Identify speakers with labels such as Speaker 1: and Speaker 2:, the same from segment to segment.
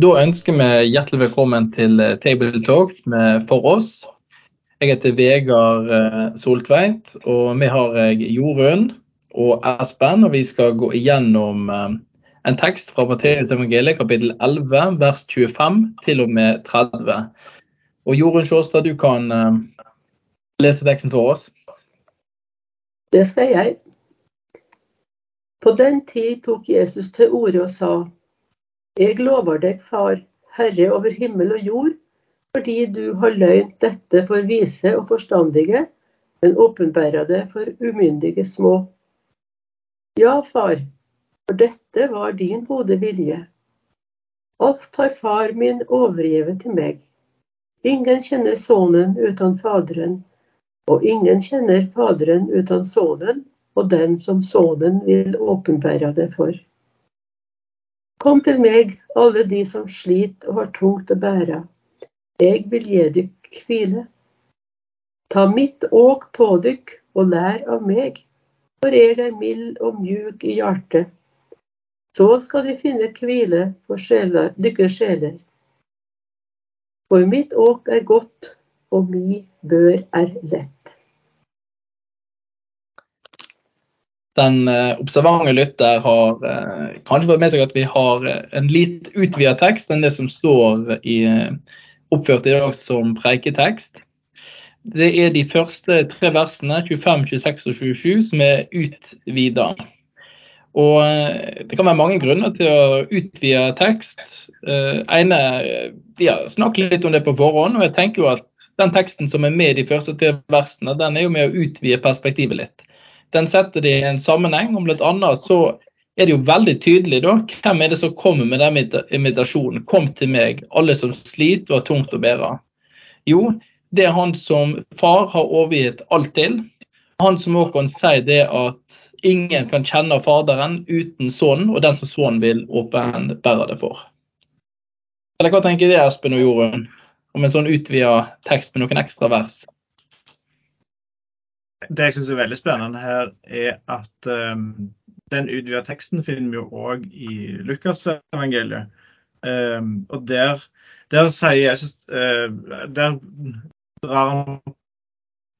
Speaker 1: Da ønsker vi hjertelig velkommen til eh, Table Talks med For oss. Jeg heter Vegard eh, Soltveit, og vi har jeg Jorunn og Espen. og Vi skal gå igjennom eh, en tekst fra Matteus evangeliet kapittel 11 vers 25 til og med 30. Og Jorunn Sjåstad, du kan lese teksten for oss.
Speaker 2: Det skal jeg. På den tid tok Jesus til orde og sa jeg lover deg, Far, Herre over himmel og jord, fordi du har løynt dette for vise og forstandige, men åpenbæra det for umyndige små. Ja, far, for dette var din gode vilje. Alt har far min overgivet til meg. Ingen kjenner sønnen uten Faderen, og ingen kjenner Faderen uten sønnen og den som sønnen vil åpenbære det for. Kom til meg, alle de som sliter og har tungt å bære. Jeg vil gi dykk hvile. Ta mitt åk på dykk og lær av meg, for jeg er mild og mjuk i hjertet. Så skal de finne hvile for sjeler, sjeler. For mitt åk er godt, og mi bør er lett.
Speaker 1: Den eh, observante lytter har eh, kanskje fått med seg at vi har eh, en litt utvidet tekst enn det som står i, oppført i dag som preiketekst. Det er de første tre versene, 25, 26 og 27, som er utvida. Og Det kan være mange grunner til å utvide tekst. Ene, Vi har snakket litt om det på forhånd, og jeg tenker jo at den teksten som er med i de første tre versene, den er jo med å utvide perspektivet litt den setter de i en sammenheng. og annet så er det jo veldig tydelig da, hvem er det som kommer med den invitasjonen. Kom til meg, alle som sliter og har tungt å bære. Jo, det er han som far har overgitt alt til. Han som òg kan si det at ingen kan kjenne Faderen uten Sønnen, og den som Sønnen vil åpenbære det for. Eller Hva tenker du, Espen og Jorunn, om en sånn utvida tekst med noen ekstra vers?
Speaker 3: Det jeg syns er veldig spennende her, er at um, den utvida teksten finner vi jo òg i Lukasevangeliet. Um, og der, der sier Jesus uh, Der drar han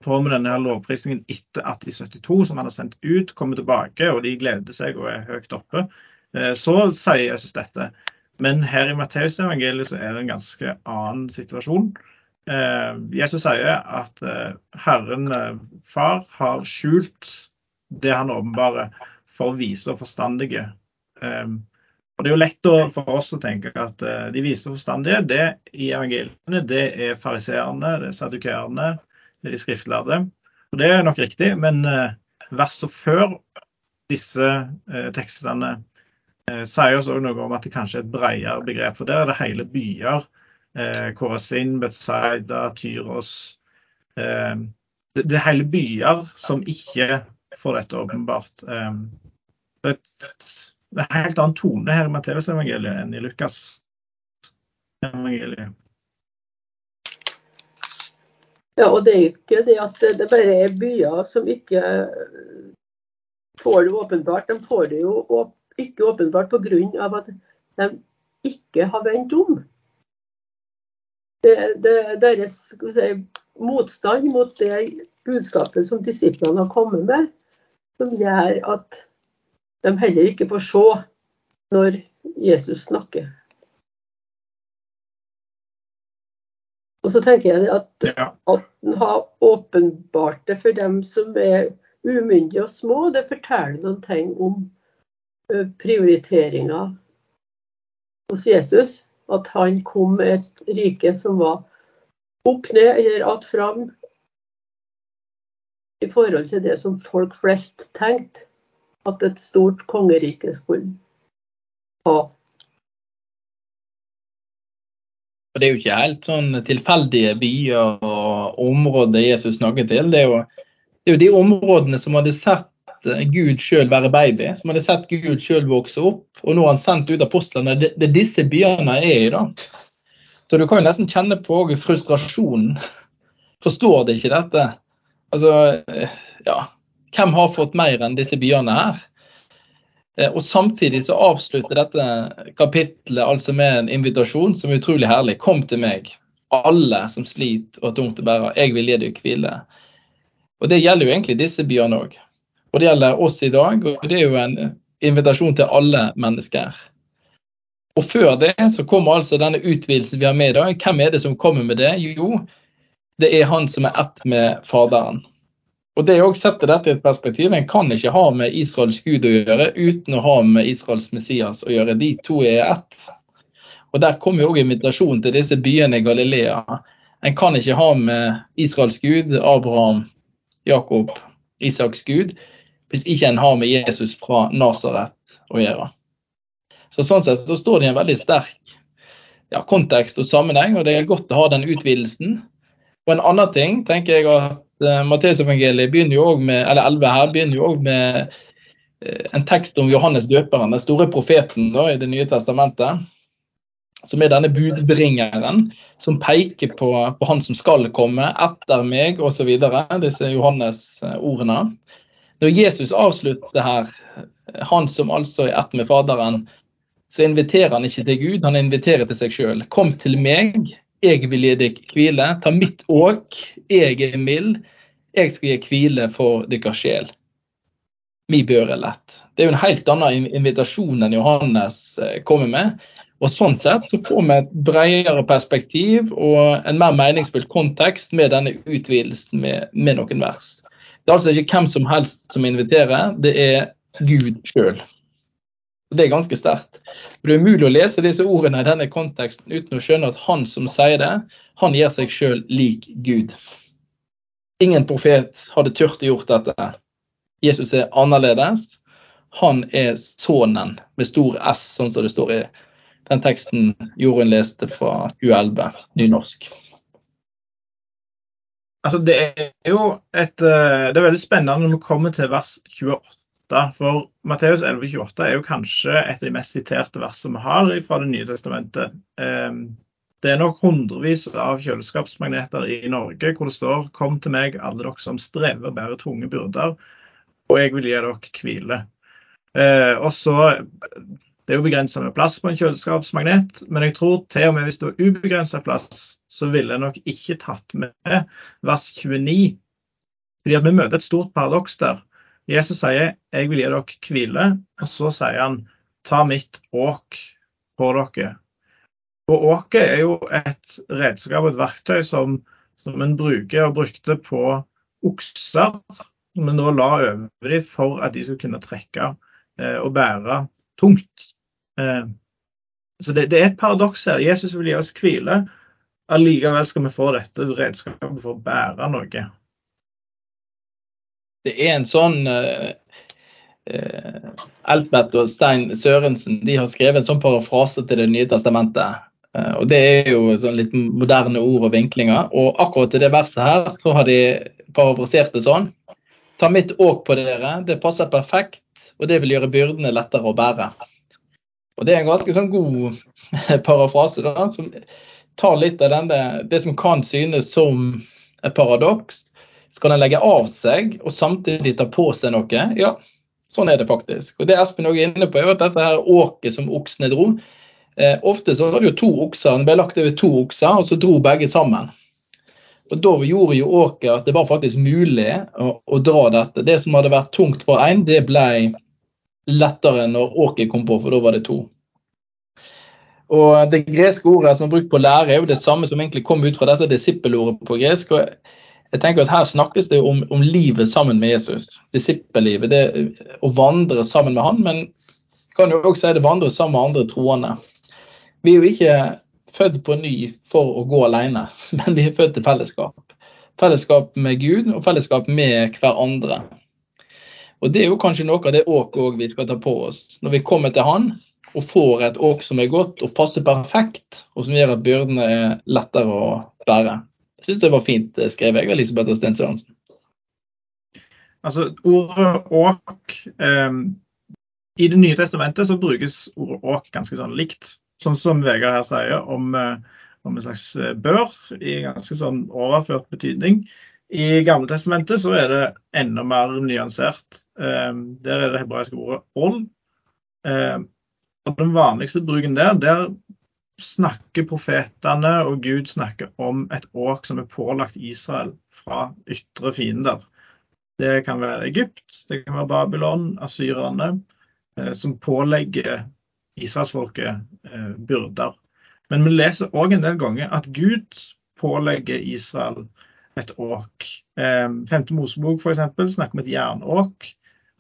Speaker 3: på med denne her lovprisningen etter at de 72 som han har sendt ut, kommer tilbake, og de gleder seg og er høyt oppe. Uh, så sier Jesus dette. Men her i Matteusevangeliet så er det en ganske annen situasjon. Eh, Jesus sier at eh, Herren eh, far har skjult det han åpenbarer for vise og forstandige. Og Det er jo lett for oss å tenke at de vise og forstandige det i evangeliene det er fariseerne, det er sadukeerne, det er de skriftlærde. Og Det er nok riktig, men verset før disse tekstene sier oss også noe om at det kanskje er et bredere begrep. For der er det hele byer eh, Korasin, Betzaida, Tyros. Eh, det, det, er hele byer som ikke får dette åpenbart. Eh, det, er en helt annen tone her i Matteusevangeliet enn i Lukas evangeliet.
Speaker 2: Ja, og det er ikke det at det bare er byer som ikke får det åpenbart. De får det jo ikke åpenbart pga. at de ikke har vendt om deres si, motstand mot det budskapet som disiplene har kommet med, som gjør at de heller ikke får se når Jesus snakker. Og så tenker jeg at, at han har åpenbart det for dem som er umyndige og små. Det forteller noen ting om eh, prioriteringer hos Jesus at han kom med et rike som var opp ned eller att fram i forhold til det som folk flest tenkte at et stort kongerike skulle ha.
Speaker 1: Det er jo ikke helt sånn tilfeldige byer og områder Jesus snakker til. Det er, jo, det er jo de områdene som hadde sett Gud sjøl være baby, som hadde sett Gud sjøl vokse opp. Og nå har han sendt ut apostlene. Det, det disse byene er i. da. Så du kan jo nesten kjenne på frustrasjonen. Forstår de ikke dette? Altså, ja. Hvem har fått mer enn disse byene her? Eh, og Samtidig så avslutter dette kapitlet altså med en invitasjon som er utrolig herlig. Kom til meg, alle som sliter og har tungt å bære. Jeg vil gi deg hvile. Og Det gjelder jo egentlig disse byene òg. Og det gjelder oss i dag. Og det er jo en invitasjon til alle mennesker. Og før det så kommer altså denne utvidelsen vi har med i dag. Hvem er det som kommer med det? Jo, det er han som er ett med Faderen. Og det også setter dette i et perspektiv. En kan ikke ha med Israels Gud å gjøre uten å ha med Israels Messias å gjøre. De to er ett. Og Der kommer også invitasjonen til disse byene i Galilea. En kan ikke ha med Israels Gud, Abraham, Jakob, Isaks Gud, hvis ikke en har med Jesus fra Nasaret å gjøre. Så Sånn sett så står det i en veldig sterk ja, kontekst og sammenheng, og det er godt å ha den utvidelsen. Og En annen ting tenker jeg at uh, Matteusevangeliet begynner jo også med, eller 11 her begynner jo også med uh, en tekst om Johannes døperen, den store profeten da, i Det nye testamentet. Som er denne budbringeren som peker på, på han som skal komme etter meg osv. Disse Johannes-ordene. Når Jesus avslutter det her, han som altså er ett med Faderen, så inviterer han ikke til Gud, han inviterer til seg sjøl. Kom til meg, jeg vil gi deg hvile. Ta mitt åk, jeg er mild. Jeg skal gi hvile for deres sjel. Mi bør er lett. Det er jo en helt annen invitasjon enn Johannes eh, kommer med. Og Sånn sett så får vi et bredere perspektiv og en mer meningsfull kontekst med denne utvidelsen med, med noen vers. Det er altså ikke hvem som helst som inviterer, det er Gud sjøl. Det er ganske sterkt. Det er umulig å lese disse ordene i denne konteksten uten å skjønne at han som sier det, han gir seg sjøl lik Gud. Ingen profet hadde turt å gjort dette. Jesus er annerledes. Han er sønnen med stor S, sånn som det står i den teksten Jorunn leste fra 2011, nynorsk.
Speaker 3: Altså, det er jo et, eh, det er veldig spennende når vi kommer til vers 28 for Matteus 11,28 er jo kanskje et av de mest siterte versene vi har fra Det nye testamentet. Ehm, det er nok hundrevis av kjøleskapsmagneter i Norge hvor det står Kom til meg, alle dere som strever og bærer tunge byrder, og jeg vil gi dere hvile. Eh, og så, Det er jo begrensa med plass på en kjøleskapsmagnet, men jeg tror til og med hvis det var ubegrensa plass, så ville jeg nok ikke tatt med vers 29. Fordi at vi møter et stort paradoks der. Jesus sier 'jeg vil gi dere hvile', og så sier han 'ta mitt åk på dere'. Og Åket er jo et redskap, et verktøy, som, som en bruker og brukte på okser. Som en nå la over dem for at de skulle kunne trekke eh, og bære tungt. Eh, så det, det, er et paradoks her. Jesus vil gi oss hvile. Allikevel skal vi få dette redskapet for å bære noe
Speaker 1: det er en sånn uh, uh, og Stein Sørensen de har skrevet en sånn parafrase til Det nye testamentet. Uh, og Det er jo sånn litt moderne ord og vinklinger. Og akkurat i det verset her så har de parafrasert det sånn. Ta mitt åk på dere, det passer perfekt, og det vil gjøre byrdene lettere å bære. Og Det er en ganske sånn god parafrase da, som tar litt av denne, det som kan synes som et paradoks, skal en legge av seg og samtidig ta på seg noe? Ja, sånn er det faktisk. Og Det Espen også er inne på, er at dette her åket som oksene dro. Eh, ofte så var det jo to okser, den ble lagt over to okser, og så dro begge sammen. Og Da gjorde jo åket at det var faktisk mulig å, å dra dette. Det som hadde vært tungt for én, det ble lettere når åket kom på, for da var det to. Og Det greske ordet som er brukt på lære, er jo det samme som egentlig kom ut fra dette disippelordet på gresk. og jeg tenker at Her snakkes det om, om livet sammen med Jesus, disippellivet. Det å vandre sammen med han, men kan jo også si det vandre sammen med andre troende. Vi er jo ikke født på ny for å gå alene, men vi er født til fellesskap. Fellesskap med Gud og fellesskap med hverandre. Og Det er jo kanskje noe av det åket vi skal ta på oss. Når vi kommer til Han, og får et åk som er godt og passer perfekt, og som gjør at byrdene er lettere å bære. Jeg syns det var fint skrevet jeg, Elisabeth og Sten Sørensen.
Speaker 3: Altså, ordet åk eh, I Det nye testamentet så brukes ordet åk ganske sånn likt. Sånn som Vegard her sier om, eh, om en slags eh, bør, i ganske sånn overført betydning. I Gamle testamentet så er det enda mer nyansert. Eh, der er det hebraiske ordet ål. Eh, og den vanligste bruken der, der snakker profetene og Gud snakker om et åk som er pålagt Israel fra ytre fiender. Det kan være Egypt, det kan være Babylon, asyrerne, eh, som pålegger israelsfolket eh, byrder. Men vi leser òg en del ganger at Gud pålegger Israel et åk. Eh, femte Mosebok f.eks. snakker om et jernåk.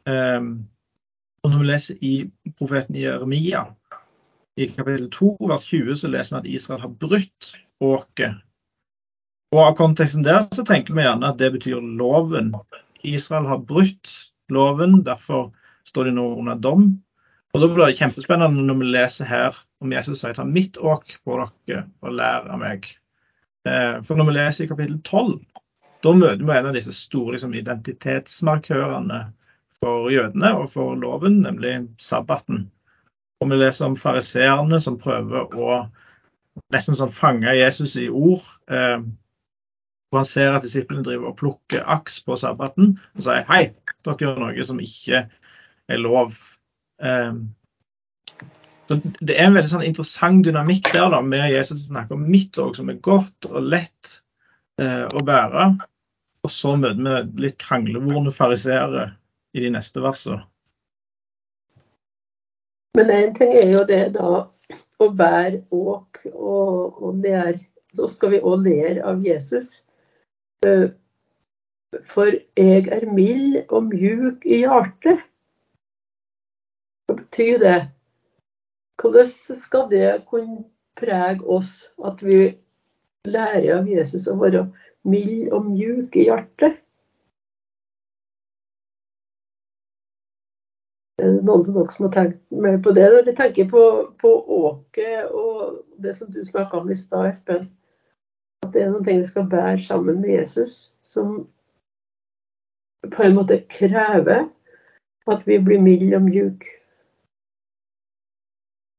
Speaker 3: Og når vi leser i profeten Jeremia, i kapittel 2 vers 20, så leser vi at Israel har brutt åket. Og av konteksten der så tenker vi gjerne at det betyr loven. Israel har brutt loven, derfor står de nå under dom. Og Da blir det kjempespennende når vi leser her om Jesus sier ta mitt åk på dere og lær av meg. Eh, for når vi leser i kapittel 12, da møter vi en av disse store liksom, identitetsmarkørene for jødene og for loven, nemlig sabbaten. Og vi leser om fariseerne som prøver å nesten sånn fange Jesus i ord. Eh, han ser at disiplene driver og plukker aks på sabbaten og sier hei, dere gjør noe som ikke er lov. Eh, så Det er en veldig sånn interessant dynamikk der da, med Jesus som snakker om mitt òg, som er godt og lett eh, å bære. Og så møter vi litt kranglevorne fariseere i de neste versene.
Speaker 2: Men én ting er jo det da å bære åk, og, og der så skal vi òg lære av Jesus. Eh, for jeg er mild og mjuk i hjertet. Hva betyr det? Hvordan skal det kunne prege oss at vi lærer av Jesus å være mild og mjuk i hjertet? Noen som også må tenke mer på det når de tenker på, på Åke og det som du snakka om i stad, Espen. At det er noen ting vi skal bære sammen med Jesus, som på en måte krever at vi blir milde og mjuke.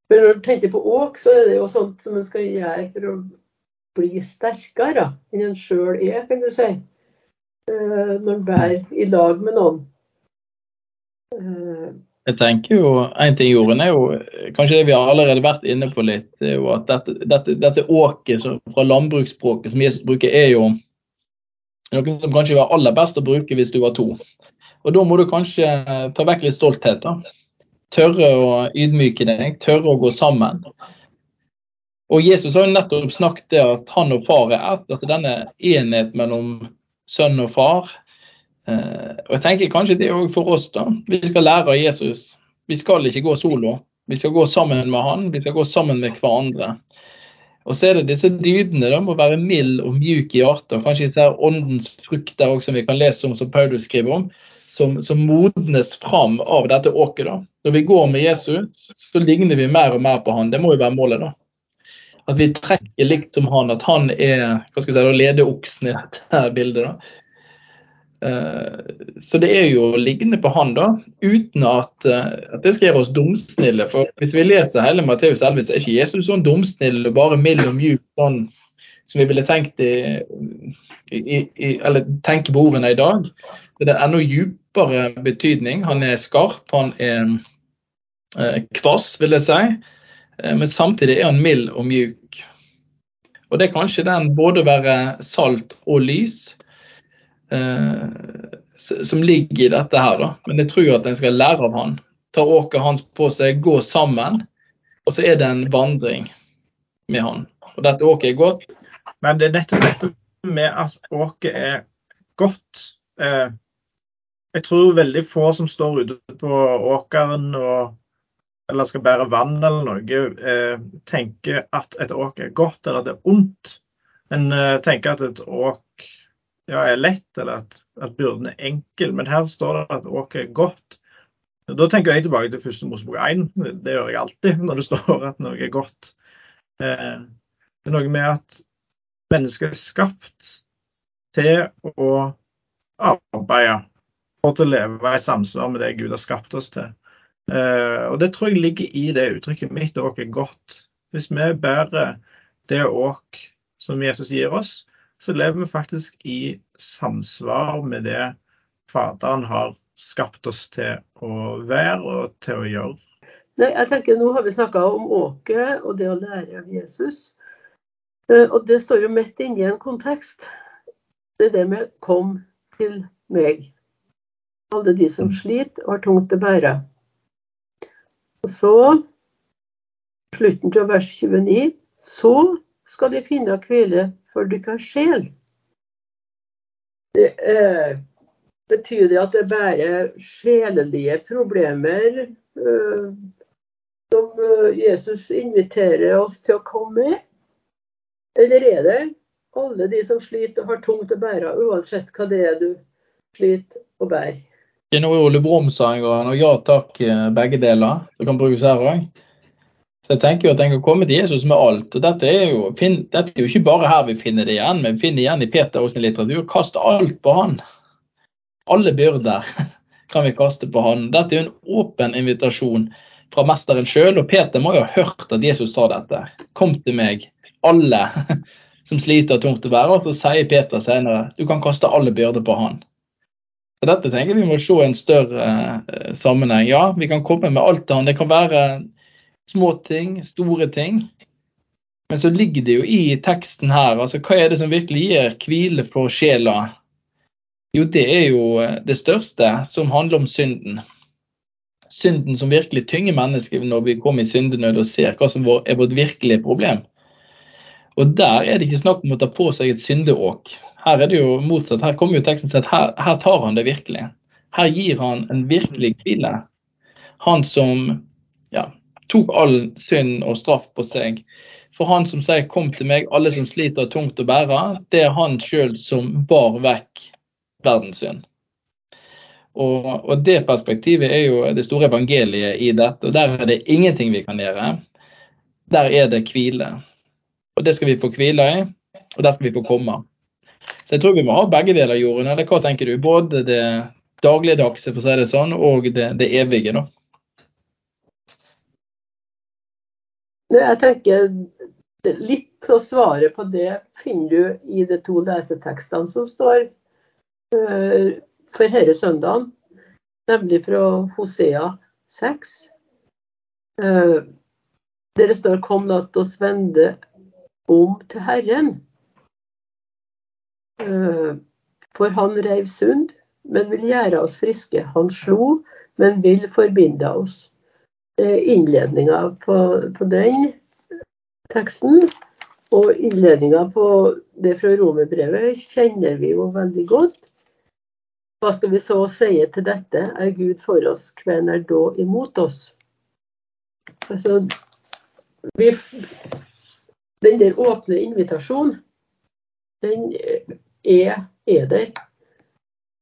Speaker 2: Men når du tenker på åk, så er det jo sånt som en skal gjøre for å bli sterkere enn en sjøl er, kan du si. Eh, når en bærer i lag med noen.
Speaker 1: Jeg tenker jo, En ting Jorunn, er jo kanskje det vi har allerede vært inne på litt. er jo at Dette, dette, dette åket fra landbruksspråket som Jesus bruker, er jo noe som kanskje var aller best å bruke hvis du var to. Og Da må du kanskje ta vekk litt stolthet. da. Tørre å ydmyke deg, tørre å gå sammen. Og Jesus har jo nettopp snakket det at han og far er ett. altså Denne enhet mellom sønn og far og jeg tenker kanskje det òg for oss, da. Vi skal lære av Jesus. Vi skal ikke gå solo. Vi skal gå sammen med han, vi skal gå sammen med hverandre. Og så er det disse dydene da, må være mild og mjuk i hjertet. og Kanskje disse åndens frukter også, som vi kan lese om, som Paulus skriver om, som, som modnes fram av dette åket. da. Når vi går med Jesus, så ligner vi mer og mer på han. Det må jo være målet. da. At vi trekker likt som han, at han er hva skal jeg si, ledeoksen i dette bildet. da. Eh, så det er jo liggende på han, da, uten at, eh, at det skal gjøre oss dumsnille. For hvis vi leser hele Matteus 11, så er ikke Jesus sånn dumsnill og bare mild og mjuk sånn som vi ville tenkt i, i, i, eller tenke på ordene i dag. Det er enda djupere betydning. Han er skarp, han er eh, kvass, vil jeg si. Men samtidig er han mild og mjuk. Og det er kanskje den både å være salt og lys som ligger i dette her. da. Men jeg tror at en skal lære av han. Ta åket hans på seg, gå sammen. Og så er det en vandring med han. Og dette åket er godt.
Speaker 3: Men det er nettopp dette med at åket er godt. Eh, jeg tror veldig få som står ute på åkeren og, eller skal bære vann eller noe, eh, tenker at et åk er godt eller at det er ondt. En eh, tenker at et åk ja, er lett, eller at, at byrden er enkel. Men her står det at åket er godt. Da tenker jeg tilbake til første Mosebok 1. Det gjør jeg alltid når det står at noe er godt. Eh, det er noe med at mennesket er skapt til å arbeide for å leve i samsvar med det Gud har skapt oss til. Eh, og Det tror jeg ligger i det uttrykket 'mitt åk er godt'. Hvis vi bærer det åk som Jesus gir oss, så lever vi faktisk i samsvar med det Faderen har skapt oss til å være og til å gjøre.
Speaker 2: Nei, jeg tenker Nå har vi snakka om åket og det å lære av Jesus. Eh, og det står jo midt inne i en kontekst. Det er det med 'kom til meg'. Alle de som sliter og har tungt å bære. Og så, slutten til vers 29, så skal de finne hvile for deres sjel. Det eh, betyr det at det er bare sjelelige problemer eh, som eh, Jesus inviterer oss til å komme med? Eller er det alle de som sliter og har tungt å bære, uansett hva det er du sliter og bærer?
Speaker 1: Det er noe Ole Brumm en gang, og ja takk, eh, begge deler. Det kan brukes her òg. Så jeg tenker jo at en kan komme til Jesus med alt. og Dette er jo, dette er jo ikke bare her vi finner det igjen, men vi finner igjen i Peter og sin litteratur. Kast alt på han. Alle byrder kan vi kaste på han. Dette er jo en åpen invitasjon fra mesteren sjøl, og Peter må jo ha hørt at Jesus sa dette. Kom til meg, alle som sliter tungt å bære. Og så sier Peter senere du kan kaste alle byrder på han. Så dette tenker vi må se en større eh, sammenheng. Ja, vi kan komme med alt til han. Det kan være små ting, store ting. Men så ligger det jo i teksten her, altså hva er det som virkelig gir hvile for sjela? Jo, det er jo eh, det største, som handler om synden. Synden som virkelig tynger mennesket når vi kommer i syndenød og ser hva som er vårt virkelige problem. Og der er det ikke snakk om å ta på seg et syndeåk. Her er det jo motsatt. Her kommer jo teksten til at her, her, tar han det virkelig. Her gir han en virkelig hvile. Han som ja, tok all synd og straff på seg. For han som sier 'kom til meg, alle som sliter tungt å bære', det er han sjøl som bar vekk verdens synd. Og, og, det perspektivet er jo det store evangeliet i dette. og Der er det ingenting vi kan gjøre. Der er det hvile. Og det skal vi få hvile i, og der skal vi få komme. Så jeg tror vi må ha begge deler, Jorunn. Eller hva tenker du? Både det dagligdagse, for å si det sånn, og det, det evige, da.
Speaker 2: Jeg tenker litt å svare på det finner du i de to lesetekstene som står uh, for denne søndagen, nemlig fra Hosea 6. Uh, der står 'Kom, lat oss vende om til Herren'. Eh, for han reiv sund, men vil gjøre oss friske. Han slo, men vil forbinde oss. Innledninga på, på den teksten og innledninga på det fra romerbrevet kjenner vi jo veldig godt. Hva skal vi så si til dette? Er Gud for oss, hvem er da imot oss? Altså, vi, den der åpne invitasjonen, den er, er der.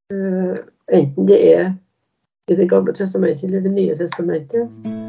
Speaker 2: Uh, enten det er i Det gamle testamentet eller Det nye testamentet.